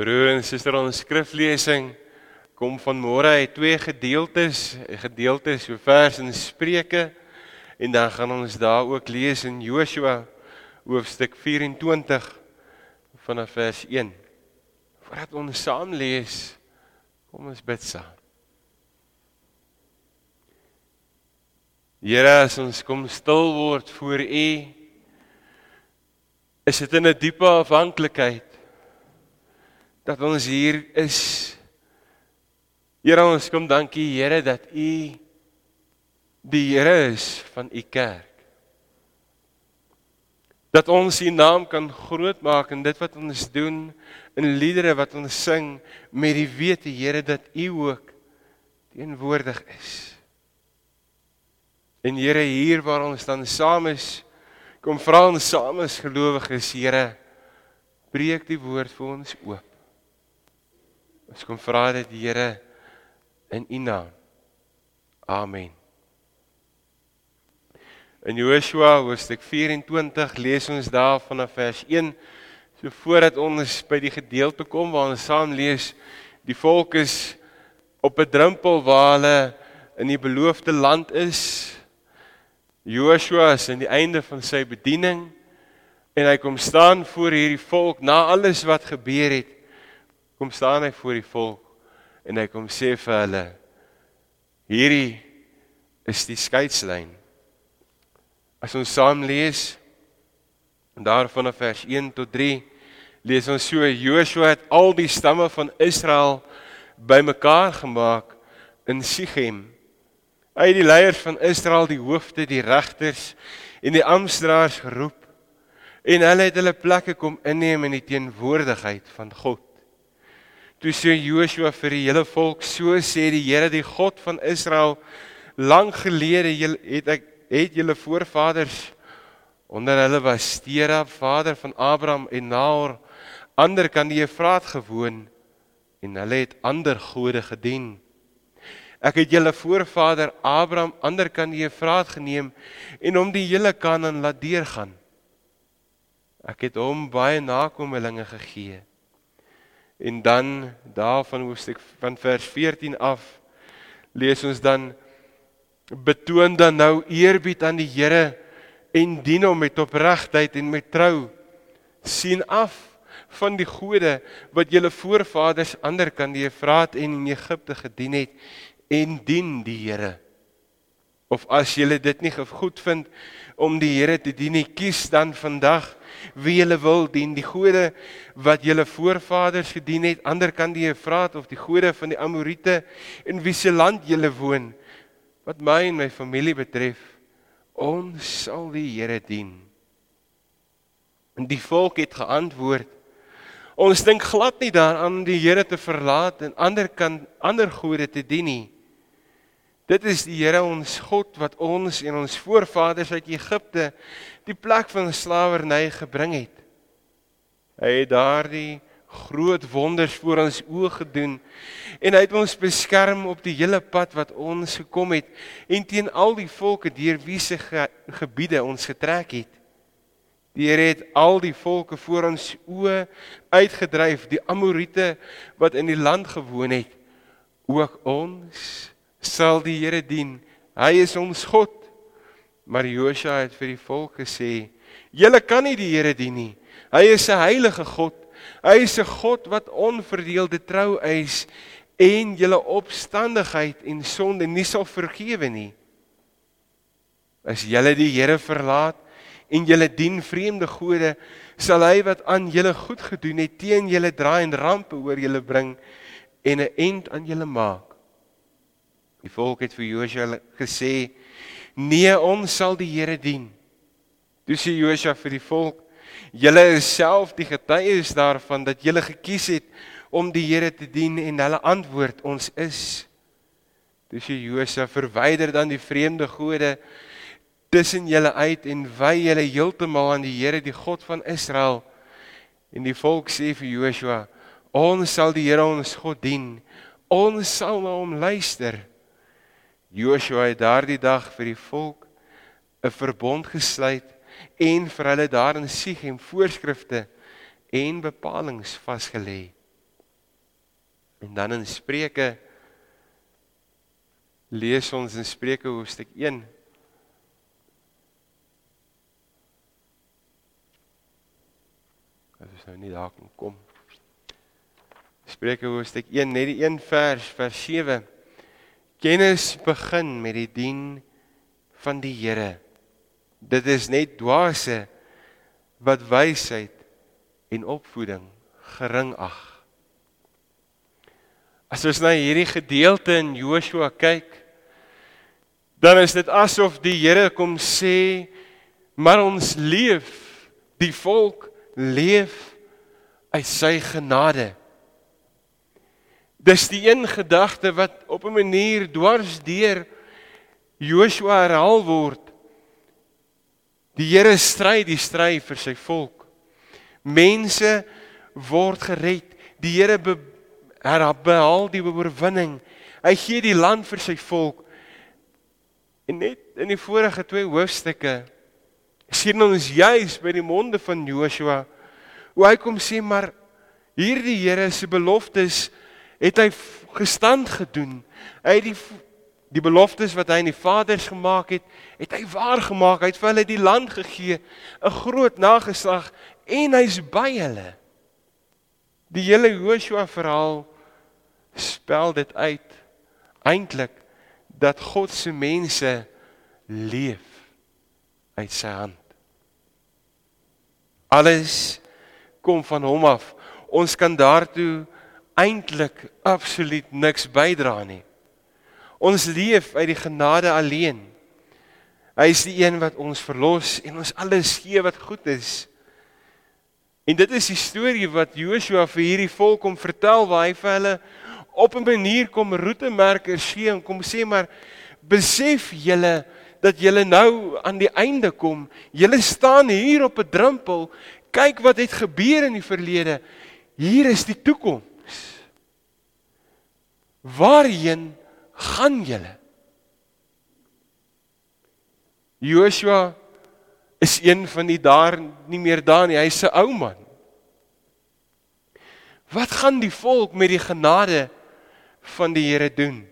Broer en suster, ons skriflesing kom van môre uit twee gedeeltes, 'n gedeelte so vers in Spreuke en dan gaan ons daar ook lees in Joshua hoofstuk 24 vanaf vers 1. Voordat ons saam lees, kom ons bid saam. Here, as ons kom stil word voor U, is dit in 'n diepe afhanklikheid dat ons hier is. Here ons kom dankie Here dat U die Here is van U kerk. Dat ons U naam kan groot maak in dit wat ons doen in liedere wat ons sing met die wete Here dat U ook teenwoordig is. En Here hier waar ons dan saam is, kom vra ons saam as gelowiges Here, breek die woord vir ons oop. Ons kom vra dit die Here in U naam. Amen. In Joshua hoofstuk 24 lees ons daar vanaf vers 1 so voordat ons by die gedeelte kom waar ons saam lees die volk is op 'n drempel waar hulle in die beloofde land is. Joshua is aan die einde van sy bediening en hy kom staan voor hierdie volk na alles wat gebeur het kom staan hy voor die volk en hy kom sê vir hulle hierdie is die skeidslyn. As ons saam lees daarvan af vers 1 tot 3 lees ons so Joshua het al die stamme van Israel bymekaar gemaak in Sichem. Hy het die leiers van Israel, die hoofde, die regters en die amptenare geroep en hulle het hulle plekke kom inneem in die teenwoordigheid van God. Toe sê Joshua vir die hele volk, so sê die Here die God van Israel, lank gelede het ek het julle voorvaders onder hulle was Tera, vader van Abraham en Nahor, ander kan die Efraat gewoon en hulle het ander gode gedien. Ek het julle voorvader Abraham ander kan die Efraat geneem en hom die hele Kanaan laat deurgaan. Ek het hom baie nakommelinge gegee. En dan daarvan hoofstuk van vers 14 af lees ons dan betoon dan nou eerbied aan die Here en dien hom met opregtheid en met trou sien af van die gode wat julle voorvaders ander kan die Efraat en in Egipte gedien het en dien die Here. Of as julle dit nie goed vind om die Here te dien nie kies dan vandag wie julle wil dien, die gode wat julle voorvaders gedien het, ander kan die Efraat of die gode van die Amorite in wie se land julle woon. Wat my en my familie betref, ons sal die Here dien. En die volk het geantwoord: Ons dink glad nie daaraan om die Here te verlaat en ander kan ander gode te dien nie. Dit is die Here ons God wat ons en ons voorvaders uit Egipte die plek van slawerny gebring het. Hy het daardie groot wonders voor ons oë gedoen en hy het ons beskerm op die hele pad wat ons gekom het en teen al die volke deur wie se ge gebiede ons getrek het. Die Here het al die volke voor ons oë uitgedryf, die Amorite wat in die land gewoon het, ook ons sal die Here dien. Hy is ons God. Maar Josua het vir die volk gesê: "Julle kan nie die Here dien nie. Hy is 'n heilige God. Hy is 'n God wat onverdeelde trou eis en julle opstandigheid en sonde nie sal vergewe nie. As julle die Here verlaat en julle dien vreemde gode, sal hy wat aan julle goed gedoen het teen julle draai en rampe oor julle bring en 'n end aan julle maak. Die volk het vir Josua gesê: "Nee, ons sal die Here dien." Toe sê Josua vir die volk: "Julle is self die getuies daarvan dat julle gekies het om die Here te dien en hulle antwoord: Ons is." Toe sê Josua: "Verwyder dan die vreemde gode tussen julle uit en wy julle heeltemal aan die Here, die God van Israel." En die volk sê vir Josua: "Ons sal die Here ons God dien. Ons sal na hom luister." Joshua het daardie dag vir die volk 'n verbond gesluit en vir hulle daar in Sichem voorskrifte en bepalinge vasgelê. En dan in Spreuke lees ons in Spreuke hoofstuk 1 As ons nou nie daar kan kom. Spreuke hoofstuk 1 net die een vers vers 7. Kennis begin met die dien van die Here. Dit is net dwaase wat wysheid en opvoeding gering ag. As ons na hierdie gedeelte in Joshua kyk, dan is dit asof die Here kom sê, maar ons leef, die volk leef uit sy genade. Dis die een gedagte wat op 'n manier dwars deur Joshua herhaal word. Die Here stry die stryd vir sy volk. Mense word gered. Die Here herhaal die oorwinning. Hy gee die land vir sy volk. En net in die vorige twee hoofstukke sien ons juis by die monde van Joshua hoe hy kom sê maar hierdie Here se beloftes het hy gestand gedoen. Hy het die die beloftes wat hy aan die vaders gemaak het, het hy waar gemaak. Hy het vir hulle die land gegee, 'n groot nageslag en hy's by hulle. Die hele Joshua verhaal spel dit uit eintlik dat God se mense leef uit sy hand. Alles kom van hom af. Ons kan daartoe eintlik absoluut niks bydra nie. Ons leef uit die genade alleen. Hy is die een wat ons verlos en ons alles gee wat goed is. En dit is die storie wat Joshua vir hierdie volk kom vertel waar hy vir hulle op 'n manier kom roetemerkers gee en kom sê maar besef julle dat julle nou aan die einde kom. Julle staan hier op 'n drempel. Kyk wat het gebeur in die verlede. Hier is die toekoms. Waarheen gaan julle? Joshua is een van die daar nie meer daar nie. Hy's 'n ou man. Wat gaan die volk met die genade van die Here doen?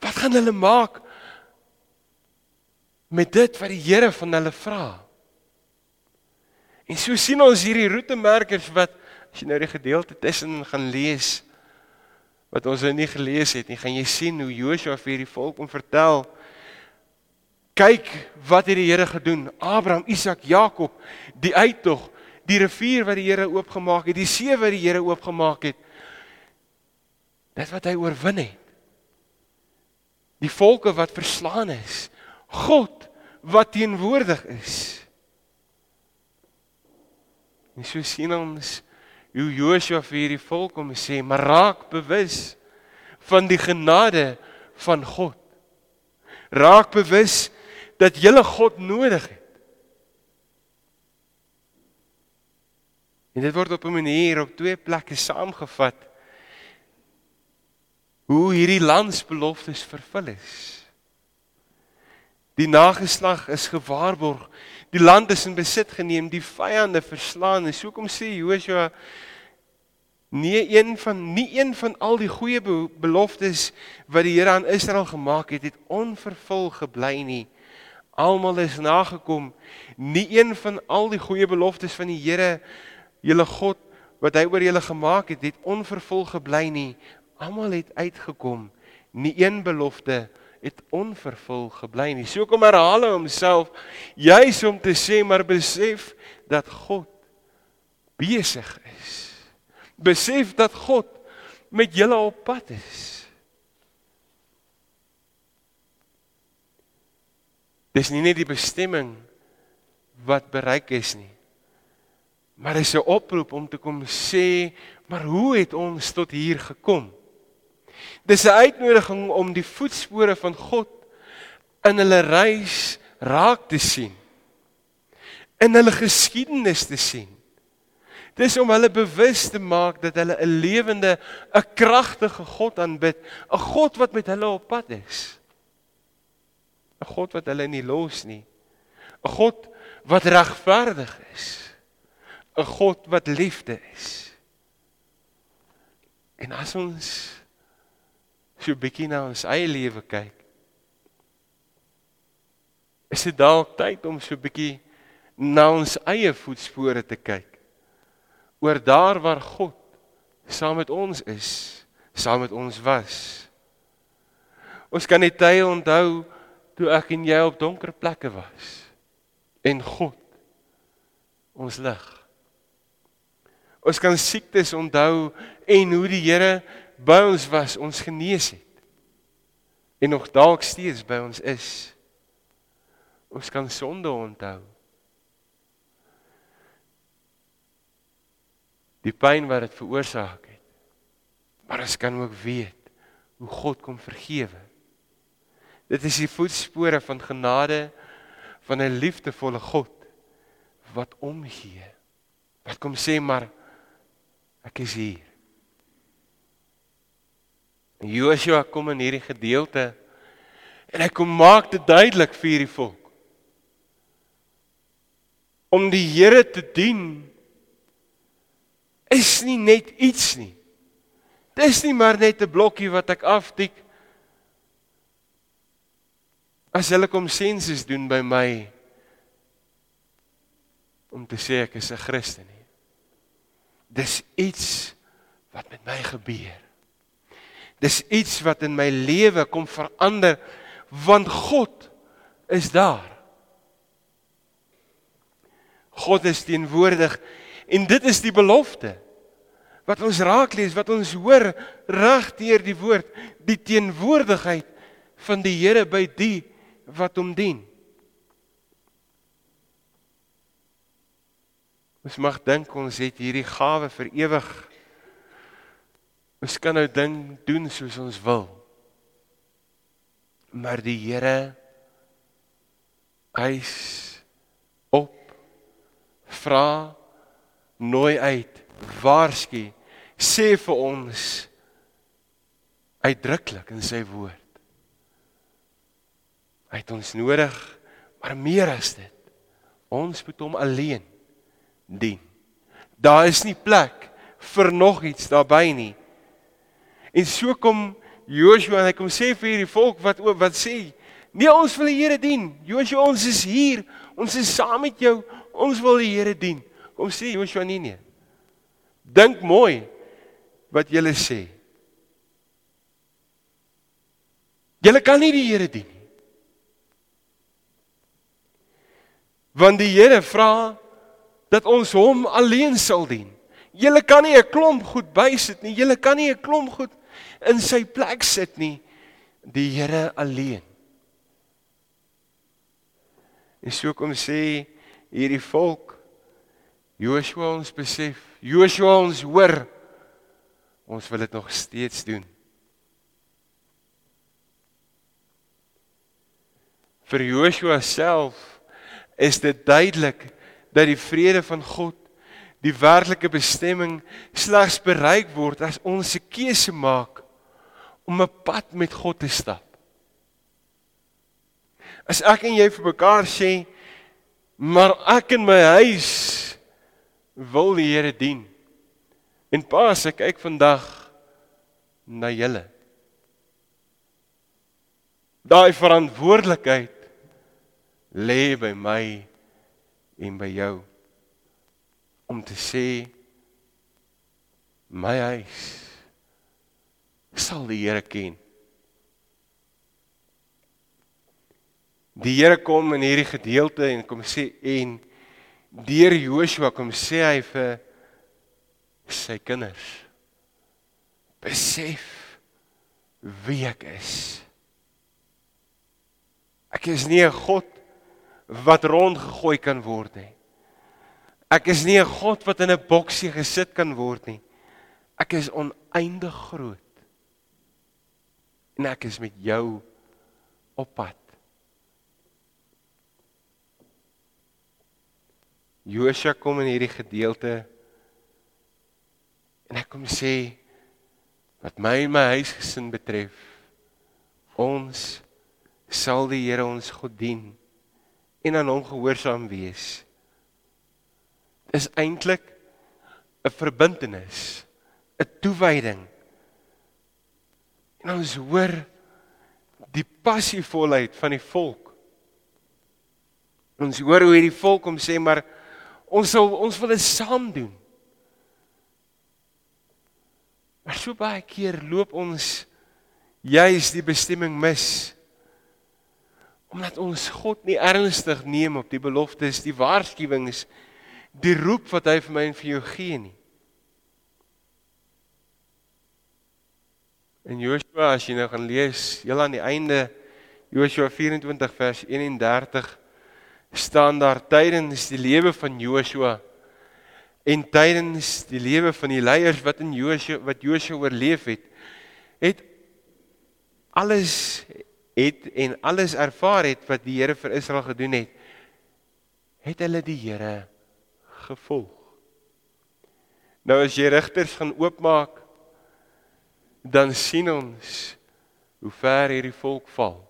Wat gaan hulle maak met dit wat die Here van hulle vra? En so sien ons hierdie roetemerkers wat as jy nou die gedeelte tussen gaan lees, wat ons nou nie gelees het nie, gaan jy sien hoe Joshua vir die volk om vertel kyk wat het die Here gedoen Abraham, Isak, Jakob, die uittog, die rivier wat die Here oopgemaak het, die see wat die Here oopgemaak het. Dit wat hy oorwin het. Die volke wat verslaan is. God wat teenwoordig is. En so sien ons hoe Joshua vir hierdie volk om sê, maar raak bewus van die genade van God. Raak bewus dat jy God nodig het. En dit word op 'n manier op twee plekke saamgevat hoe hierdie landsbeloftes vervul is. Die nageslag is gewaarborg. Die land is in besit geneem, die vyande verslaan. En so kom sê Joshua Nee een van nie een van al die goeie beloftes wat die Here aan Israel gemaak het, het onvervul gebly nie. Almal is nagekom. Nie een van al die goeie beloftes van die Here, julle God wat hy oor julle gemaak het, het onvervul gebly nie. Almal het uitgekom. Nie een belofte het onvervul gebly nie. So kom herhaal hy homself juis om te sê maar besef dat God besig is besef dat God met julle op pad is. Dis nie net die bestemming wat bereik is nie. Maar dis 'n oproep om te kom sê, maar hoe het ons tot hier gekom? Dis 'n uitnodiging om die voetspore van God in hulle reis raak te sien. In hulle geskiedenis te sien. Dis om hulle bewus te maak dat hulle 'n lewende, 'n kragtige God aanbid, 'n God wat met hulle op pad is. 'n God wat hulle nie los nie. 'n God wat regverdig is. 'n God wat liefde is. En as ons so 'n bietjie na ons eie lewe kyk, is dit dalk tyd om so 'n bietjie na ons eie voetspore te kyk. Oor daar waar God saam met ons is, saam met ons was. Ons kan net tye onthou toe ek en jy op donker plekke was en God ons lig. Ons kan siektes onthou en hoe die Here by ons was, ons genees het. En nog dalk steeds by ons is. Ons kan sonde onthou. Die pyn wat dit veroorsaak het. Maar ons kan ook weet hoe God kom vergewe. Dit is die voetspore van genade van 'n liefdevolle God wat omgee. Wat kom sê maar ek is hier. Joshua kom in hierdie gedeelte en hy kom maak dit duidelik vir hierdie volk. Om die Here te dien is nie net iets nie. Dis nie maar net 'n blokkie wat ek aftik. As hulle kom sensus doen by my om te sê ek is 'n Christen nie. Dis iets wat met my gebeur. Dis iets wat in my lewe kom verander want God is daar. God is teenwoordig en dit is die belofte wat ons raak lees, wat ons hoor reg deur die woord, die teenwoordigheid van die Here by die wat hom dien. Ons mag dink ons het hierdie gawe vir ewig Ons kan nou ding doen soos ons wil. Maar die Here eis op vra nooi uit waarsku sê vir ons uitdruklik in sy woord. Hy het ons nodig, maar meer as dit. Ons moet hom alleen dien. Daar is nie plek vir nog iets daarbey nie. En so kom Joshua en hy kom sê vir hierdie volk wat wat sê, nee ons wil die Here dien. Joshua ons is hier. Ons is saam met jou. Ons wil die Here dien. Kom sê Joshua nee nee. Dink mooi wat julle sê. Julle kan nie die Here dien nie. Want die Here vra dat ons hom alleen sal dien. Julle kan nie 'n klomp goed bysit nie. Julle kan nie 'n klomp goed in sy plek sit nie die Here alleen. En so kom sê hierdie volk Joshua ons besef, Joshua ons hoor ons wil dit nog steeds doen. Vir Joshua self is dit duidelik dat die vrede van God die werklike bestemming slegs bereik word as ons 'n keuse maak om 'n pad met God te stap. As ek en jy vir mekaar sê, maar ek in my huis wil die Here dien. En pa, as ek kyk vandag na julle. Daai verantwoordelikheid lê by my en by jou om te sê my huis sal die Here ken. Die Here kom in hierdie gedeelte en kom sê en deur Joshua kom sê hy vir sy kinders besef wie ek is. Ek is nie 'n God wat rondgegooi kan word nie. Ek is nie 'n God wat in 'n boksie gesit kan word nie. Ek is oneindig groot en ek is met jou op pad. Josua kom in hierdie gedeelte en ek kom sê wat my en my huisgesin betref ons sal die Here ons God dien en aan hom gehoorsaam wees. Is eintlik 'n verbintenis, 'n toewyding En ons hoor die passievolheid van die volk. Ons hoor hoe hierdie volk hom sê maar ons sal ons wil dit saam doen. Maar so baie keer loop ons juis die bestemming mis omdat ons God nie ernstig neem op die beloftes, die waarskuwings, die roep wat hy vir my en vir jou gee nie. In Joshua as jy nou gaan lees, heel aan die einde Joshua 24 vers 31 staan daar tydens die lewe van Joshua en tydens die lewe van die leiers wat in Joshua wat Joshua oorleef het, het alles het en alles ervaar het wat die Here vir Israel gedoen het, het hulle die Here gevolg. Nou as jy Rigters gaan oopmaak, dan sien ons hoe ver hierdie volk val.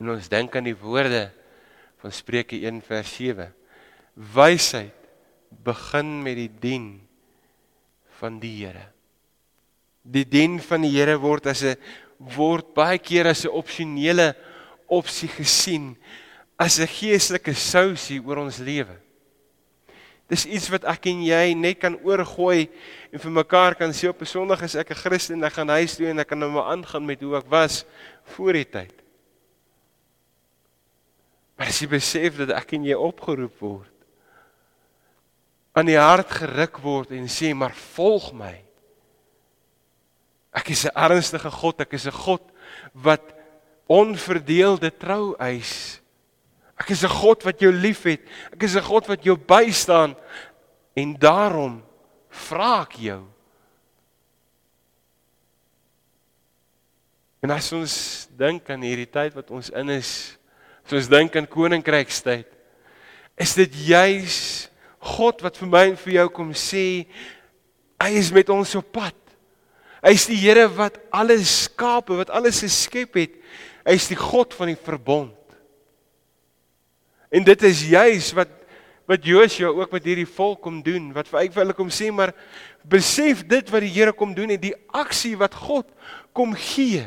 En ons dink aan die woorde van Spreuke 1 vers 7. Wysheid begin met die dien van die Here die dien van die Here word as 'n word baie keer as 'n opsionele opsie gesien as 'n geestelike sousie oor ons lewe. Dis iets wat ek en jy net kan oorgooi en vir mekaar kan sê op 'n Sondag is ek 'n Christen en ek gaan huis toe en ek kan nou maar aangaan met hoe ek was voor die tyd. Maar as jy besef dat ek en jy opgeroep word aan die hart geruk word en sê maar volg my Ek is 'n ernstige God, ek is 'n God wat onverdeelde trou eis. Ek is 'n God wat jou liefhet. Ek is 'n God wat jou bystaan en daarom vra ek jou. En as ons dink aan hierdie tyd wat ons in is, as ons dink aan koninkrykstyd, is dit juis God wat vir my en vir jou kom sê hy is met ons op pad. Hy is die Here wat alles skaap, wat alles geskep het. Hy is die God van die verbond. En dit is juis wat wat Josua ook met hierdie volk kom doen, wat vir hulle kom sê, maar besef dit wat die Here kom doen en die aksie wat God kom gee.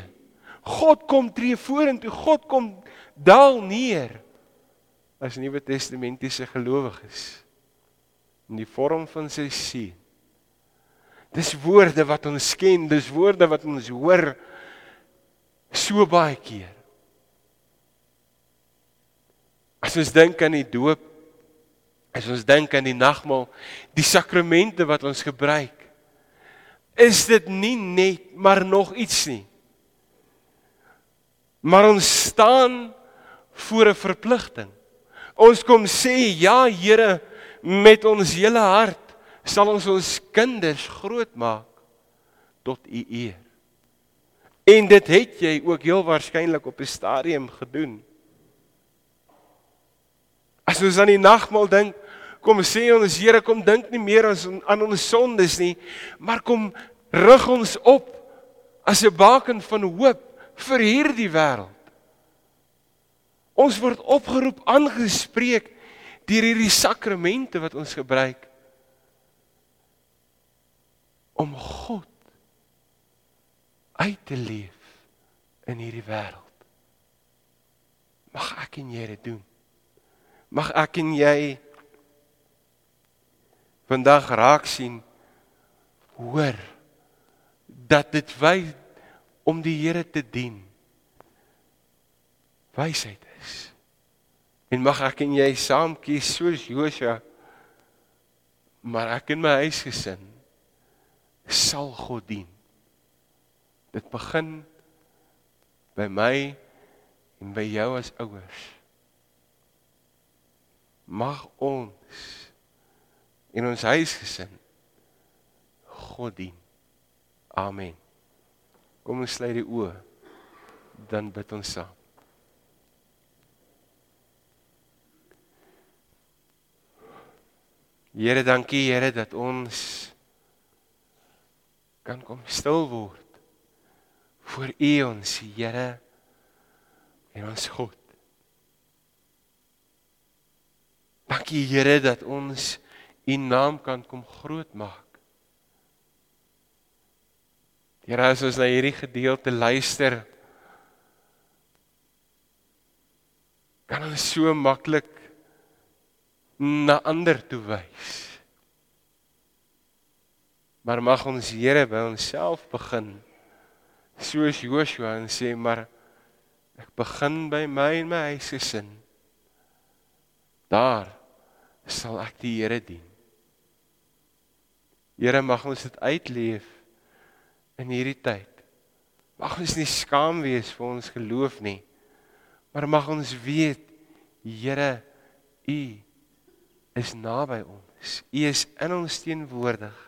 God kom tree vorentoe, God kom daal neer as Nuwe Testamentiese gelowiges in die vorm van sy seun Dis woorde wat ons ken, dis woorde wat ons hoor so baie keer. As ons dink aan die doop, as ons dink aan die nagmaal, die sakramente wat ons gebruik, is dit nie net maar nog iets nie. Maar ons staan voor 'n verpligting. Ons kom sê ja Here met ons hele hart sal ons ons kinders grootmaak tot u eer. En dit het jy ook heel waarskynlik op 'n stadium gedoen. As ons aan die nagmaal dink, kom sê ons Here kom dink nie meer ons aan ons sondes nie, maar kom rig ons op as 'n baken van hoop vir hierdie wêreld. Ons word opgeroep aangespreek deur hierdie sakramente wat ons gebruik om God uit te leef in hierdie wêreld. Mag ek en jy dit doen. Mag ek en jy vandag raak sien hoor dat dit wy om die Here te dien wysheid is. En mag ek en jy saam kies soos Josua maar ek in my huisgesin sal God dien. Dit begin by my en by jou as ouers. Mag ons in ons huisgesin God dien. Amen. Kom ons sluit die oë dan bid ons saam. Here, dankie Here dat ons kan kom stil word voor U ons Here en ons God. Dankie Here dat ons U naam kan kom groot maak. Here as ons na hierdie gedeelte luister, kan ons so maklik na ander toe wys. Maar mag ons Here by onsself begin. Soos Joshua en sê maar ek begin by my en my huisgesin. Daar sal ek die Here dien. Here mag ons dit uitleef in hierdie tyd. Mag ons nie skaam wees vir ons geloof nie. Maar mag ons weet Here U is naby ons. U is in ons teenwoordig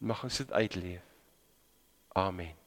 mag ons dit uitleef. Amen.